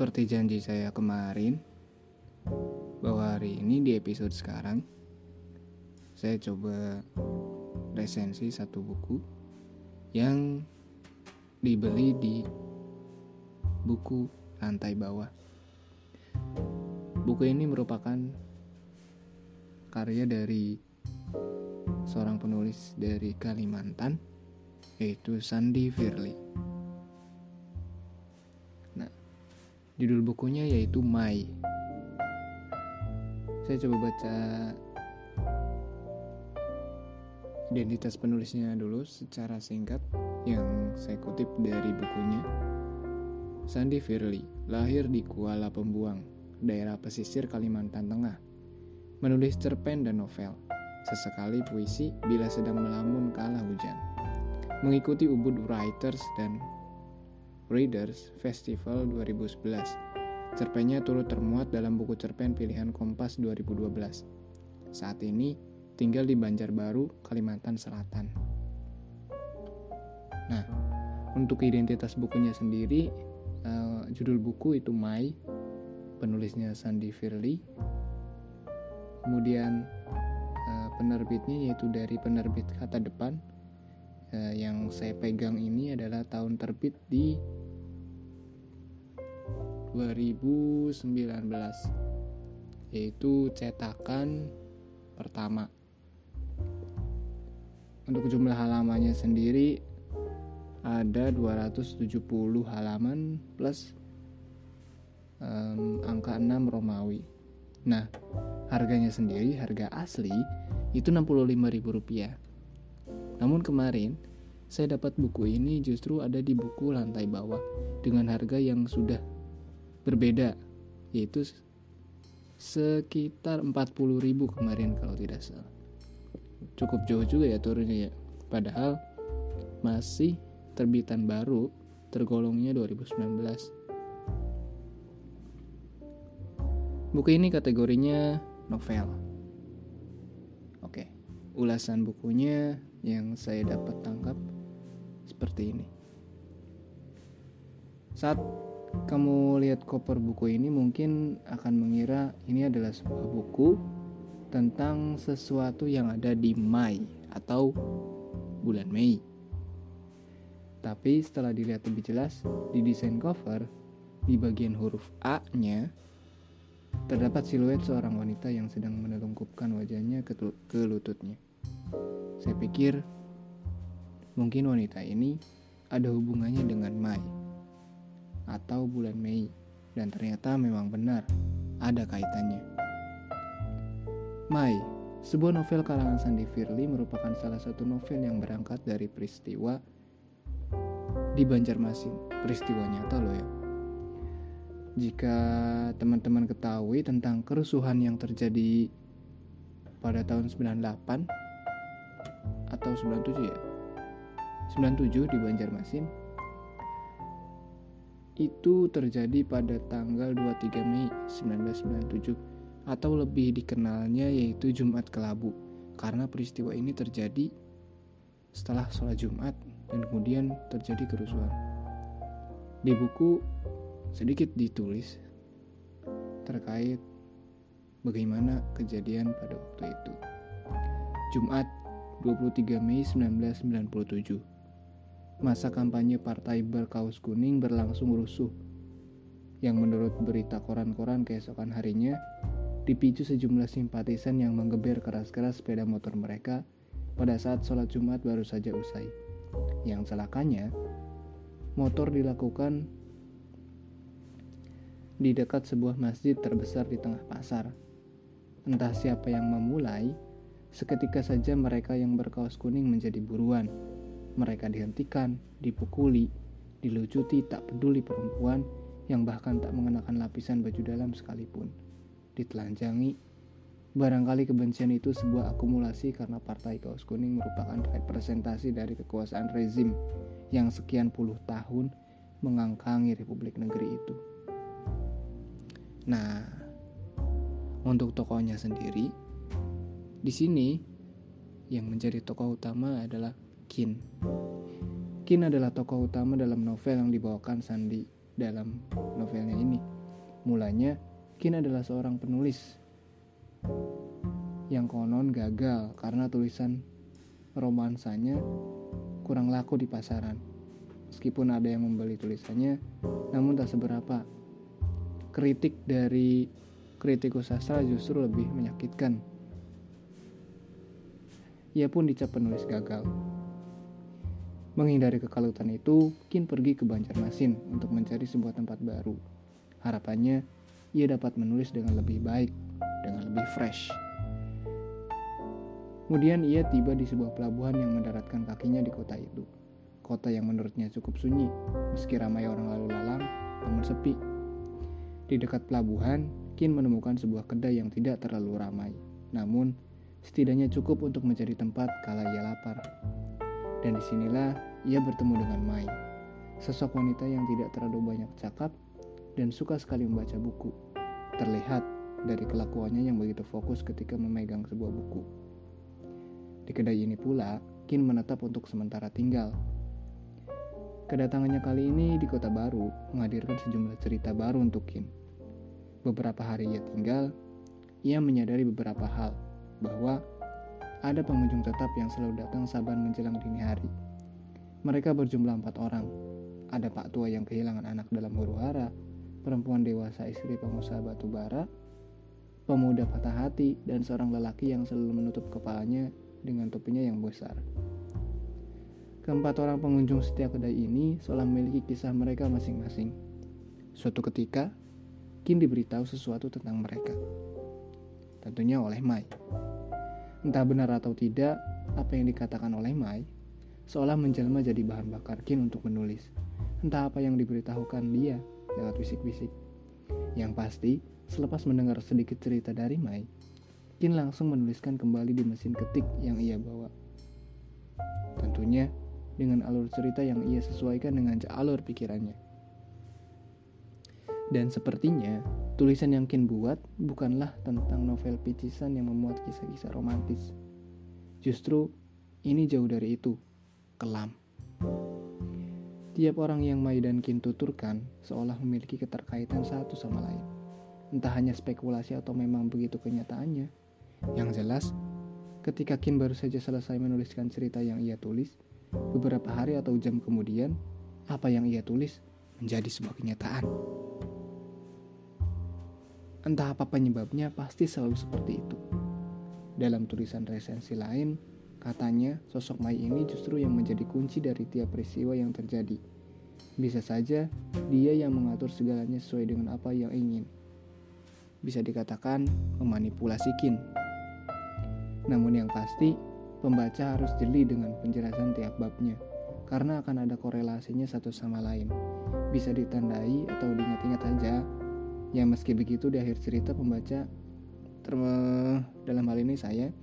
Seperti janji saya kemarin, bahwa hari ini di episode sekarang, saya coba resensi satu buku yang dibeli di buku lantai bawah. Buku ini merupakan karya dari seorang penulis dari Kalimantan, yaitu Sandy Firly. Judul bukunya yaitu Mai. Saya coba baca identitas penulisnya dulu secara singkat yang saya kutip dari bukunya. Sandy Firly lahir di Kuala Pembuang, daerah pesisir Kalimantan Tengah. Menulis cerpen dan novel, sesekali puisi bila sedang melamun kala hujan. Mengikuti Ubud Writers dan Readers Festival 2011. Cerpennya turut termuat dalam buku cerpen pilihan Kompas 2012. Saat ini tinggal di Banjarbaru, Kalimantan Selatan. Nah, untuk identitas bukunya sendiri, uh, judul buku itu Mai, penulisnya Sandy Firly. Kemudian uh, penerbitnya yaitu dari penerbit kata depan. Uh, yang saya pegang ini adalah tahun terbit di 2019 yaitu cetakan pertama untuk jumlah halamannya sendiri ada 270 halaman plus um, angka 6 Romawi. Nah, harganya sendiri, harga asli itu Rp65.000. Namun kemarin saya dapat buku ini justru ada di buku lantai bawah dengan harga yang sudah berbeda yaitu sekitar 40.000 kemarin kalau tidak salah cukup jauh juga ya turunnya ya. Padahal masih terbitan baru tergolongnya 2019. Buku ini kategorinya novel. Oke, ulasan bukunya yang saya dapat tangkap seperti ini. Saat kamu lihat cover buku ini mungkin akan mengira ini adalah sebuah buku tentang sesuatu yang ada di Mei atau bulan Mei. Tapi setelah dilihat lebih jelas di desain cover, di bagian huruf A-nya terdapat siluet seorang wanita yang sedang menelungkupkan wajahnya ke, ke lututnya. Saya pikir mungkin wanita ini ada hubungannya dengan Mei atau bulan Mei dan ternyata memang benar ada kaitannya. Mai, sebuah novel kalangan Sandy Firly merupakan salah satu novel yang berangkat dari peristiwa di Banjarmasin. Peristiwa nyata loh ya. Jika teman-teman ketahui tentang kerusuhan yang terjadi pada tahun 98 atau 97 ya. 97 di Banjarmasin itu terjadi pada tanggal 23 Mei 1997 atau lebih dikenalnya yaitu Jumat Kelabu karena peristiwa ini terjadi setelah sholat Jumat dan kemudian terjadi kerusuhan. Di buku sedikit ditulis terkait bagaimana kejadian pada waktu itu. Jumat 23 Mei 1997 Masa kampanye partai berkaus kuning berlangsung rusuh yang menurut berita koran-koran keesokan harinya dipicu sejumlah simpatisan yang menggeber keras-keras sepeda motor mereka pada saat sholat Jumat baru saja usai. Yang celakanya, motor dilakukan di dekat sebuah masjid terbesar di tengah pasar. Entah siapa yang memulai, seketika saja mereka yang berkaos kuning menjadi buruan. Mereka dihentikan, dipukuli, dilucuti tak peduli perempuan yang bahkan tak mengenakan lapisan baju dalam sekalipun ditelanjangi. Barangkali kebencian itu sebuah akumulasi karena Partai Kaos Kuning merupakan representasi dari kekuasaan rezim yang sekian puluh tahun mengangkangi Republik Negeri itu. Nah, untuk tokohnya sendiri, di sini yang menjadi tokoh utama adalah Kin. Kin adalah tokoh utama dalam novel yang dibawakan Sandi dalam novelnya ini. Mulanya, Kin adalah seorang penulis yang konon gagal karena tulisan romansanya kurang laku di pasaran. Meskipun ada yang membeli tulisannya, namun tak seberapa. Kritik dari kritikus sastra justru lebih menyakitkan. Ia pun dicap penulis gagal. Menghindari kekalutan itu, Kin pergi ke Banjarmasin untuk mencari sebuah tempat baru. Harapannya, ia dapat menulis dengan lebih baik, dengan lebih fresh. Kemudian ia tiba di sebuah pelabuhan yang mendaratkan kakinya di kota itu. Kota yang menurutnya cukup sunyi, meski ramai orang lalu lalang, namun sepi. Di dekat pelabuhan, Kin menemukan sebuah kedai yang tidak terlalu ramai, namun setidaknya cukup untuk mencari tempat kala ia lapar. Dan di sinilah ia bertemu dengan Mai, sosok wanita yang tidak terlalu banyak cakap dan suka sekali membaca buku. Terlihat dari kelakuannya yang begitu fokus ketika memegang sebuah buku. Di kedai ini pula, Kin menetap untuk sementara tinggal. Kedatangannya kali ini di kota baru menghadirkan sejumlah cerita baru untuk Kin. Beberapa hari ia tinggal, ia menyadari beberapa hal, bahwa ada pengunjung tetap yang selalu datang saban menjelang dini hari. Mereka berjumlah empat orang. Ada pak tua yang kehilangan anak dalam huru hara, perempuan dewasa istri pengusaha batu bara, pemuda patah hati, dan seorang lelaki yang selalu menutup kepalanya dengan topinya yang besar. Keempat orang pengunjung setiap kedai ini seolah memiliki kisah mereka masing-masing. Suatu ketika, Kin diberitahu sesuatu tentang mereka. Tentunya oleh Mai. Entah benar atau tidak, apa yang dikatakan oleh Mai seolah menjelma jadi bahan bakar Kin untuk menulis. Entah apa yang diberitahukan dia lewat bisik-bisik. Yang pasti, selepas mendengar sedikit cerita dari Mai, Kin langsung menuliskan kembali di mesin ketik yang ia bawa. Tentunya dengan alur cerita yang ia sesuaikan dengan alur pikirannya. Dan sepertinya, tulisan yang Kin buat bukanlah tentang novel picisan yang memuat kisah-kisah romantis. Justru, ini jauh dari itu, kelam. Tiap orang yang Mai dan Kin tuturkan seolah memiliki keterkaitan satu sama lain. Entah hanya spekulasi atau memang begitu kenyataannya. Yang jelas, ketika Kim baru saja selesai menuliskan cerita yang ia tulis, beberapa hari atau jam kemudian, apa yang ia tulis menjadi sebuah kenyataan. Entah apa penyebabnya, pasti selalu seperti itu. Dalam tulisan resensi lain, katanya sosok Mai ini justru yang menjadi kunci dari tiap peristiwa yang terjadi. Bisa saja dia yang mengatur segalanya sesuai dengan apa yang ingin. Bisa dikatakan memanipulasi Kin namun yang pasti, pembaca harus jeli dengan penjelasan tiap babnya, karena akan ada korelasinya satu sama lain. Bisa ditandai atau diingat-ingat. Ya meski begitu di akhir cerita pembaca dalam hal ini saya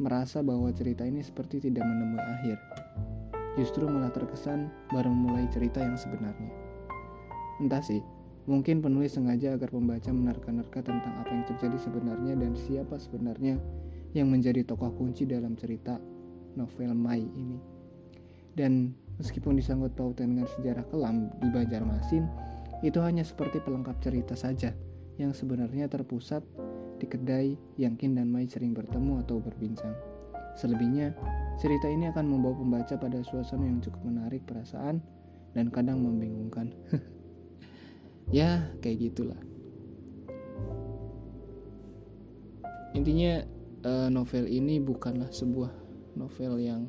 merasa bahwa cerita ini seperti tidak menemui akhir. Justru malah terkesan baru memulai cerita yang sebenarnya. Entah sih, mungkin penulis sengaja agar pembaca menerka-nerka tentang apa yang terjadi sebenarnya dan siapa sebenarnya yang menjadi tokoh kunci dalam cerita novel Mai ini. Dan meskipun disangkut pautan dengan sejarah kelam di Banjarmasin, itu hanya seperti pelengkap cerita saja yang sebenarnya terpusat di kedai yang Kin dan Mai sering bertemu atau berbincang. Selebihnya, cerita ini akan membawa pembaca pada suasana yang cukup menarik perasaan dan kadang membingungkan. ya, kayak gitulah. Intinya uh, novel ini bukanlah sebuah novel yang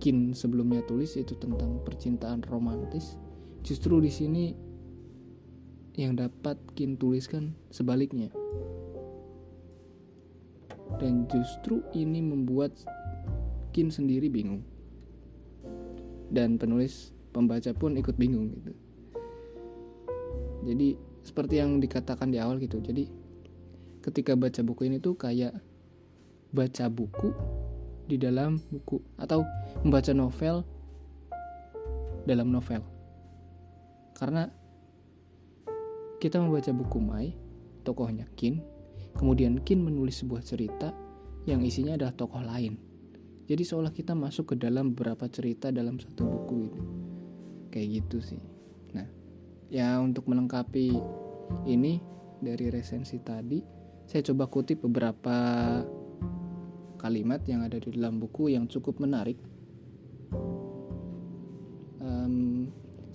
Kin sebelumnya tulis itu tentang percintaan romantis. Justru di sini yang dapat Kin tuliskan sebaliknya. Dan justru ini membuat Kin sendiri bingung. Dan penulis pembaca pun ikut bingung gitu. Jadi seperti yang dikatakan di awal gitu. Jadi ketika baca buku ini tuh kayak baca buku di dalam buku atau membaca novel dalam novel. Karena kita membaca buku Mai, tokohnya Kin, kemudian Kin menulis sebuah cerita yang isinya adalah tokoh lain. Jadi seolah kita masuk ke dalam beberapa cerita dalam satu buku itu. Kayak gitu sih. Nah, Ya, untuk melengkapi ini dari resensi tadi, saya coba kutip beberapa kalimat yang ada di dalam buku yang cukup menarik.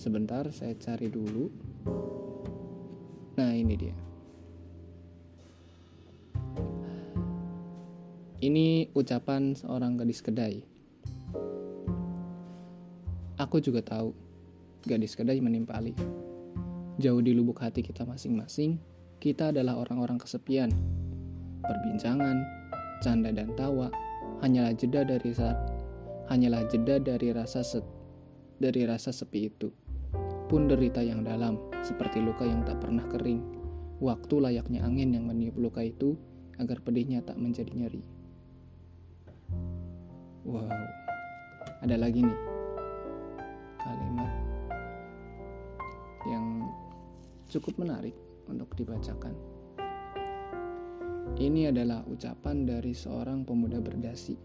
Sebentar, saya cari dulu. Nah, ini dia. Ini ucapan seorang gadis kedai. Aku juga tahu, gadis kedai menimpali. Jauh di lubuk hati kita masing-masing, kita adalah orang-orang kesepian. Perbincangan, canda dan tawa hanyalah jeda dari saat hanyalah jeda dari rasa set, dari rasa sepi itu. Pun derita yang dalam, seperti luka yang tak pernah kering. Waktu layaknya angin yang meniup luka itu agar pedihnya tak menjadi nyeri. Wow, ada lagi nih kalimat yang cukup menarik untuk dibacakan. Ini adalah ucapan dari seorang pemuda berdasi.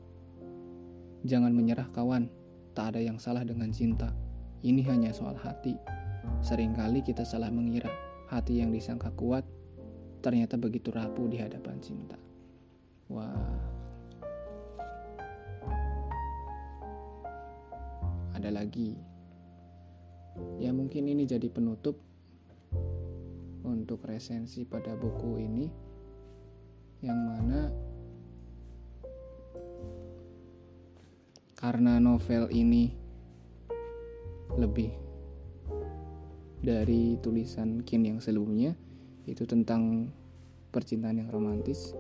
Jangan menyerah kawan, tak ada yang salah dengan cinta. Ini hanya soal hati. Seringkali kita salah mengira hati yang disangka kuat ternyata begitu rapuh di hadapan cinta. Wah, ada lagi. Ya mungkin ini jadi penutup untuk resensi pada buku ini yang mana karena novel ini lebih dari tulisan Kin yang sebelumnya itu tentang percintaan yang romantis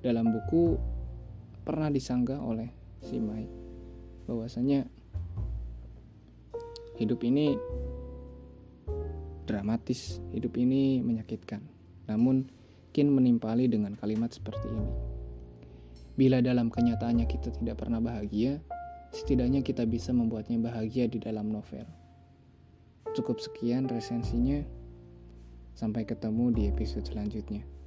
dalam buku pernah disanggah oleh si Mai bahwasanya hidup ini dramatis, hidup ini menyakitkan. Namun Kin menimpali dengan kalimat seperti ini. Bila dalam kenyataannya kita tidak pernah bahagia, setidaknya kita bisa membuatnya bahagia di dalam novel. Cukup sekian resensinya. Sampai ketemu di episode selanjutnya.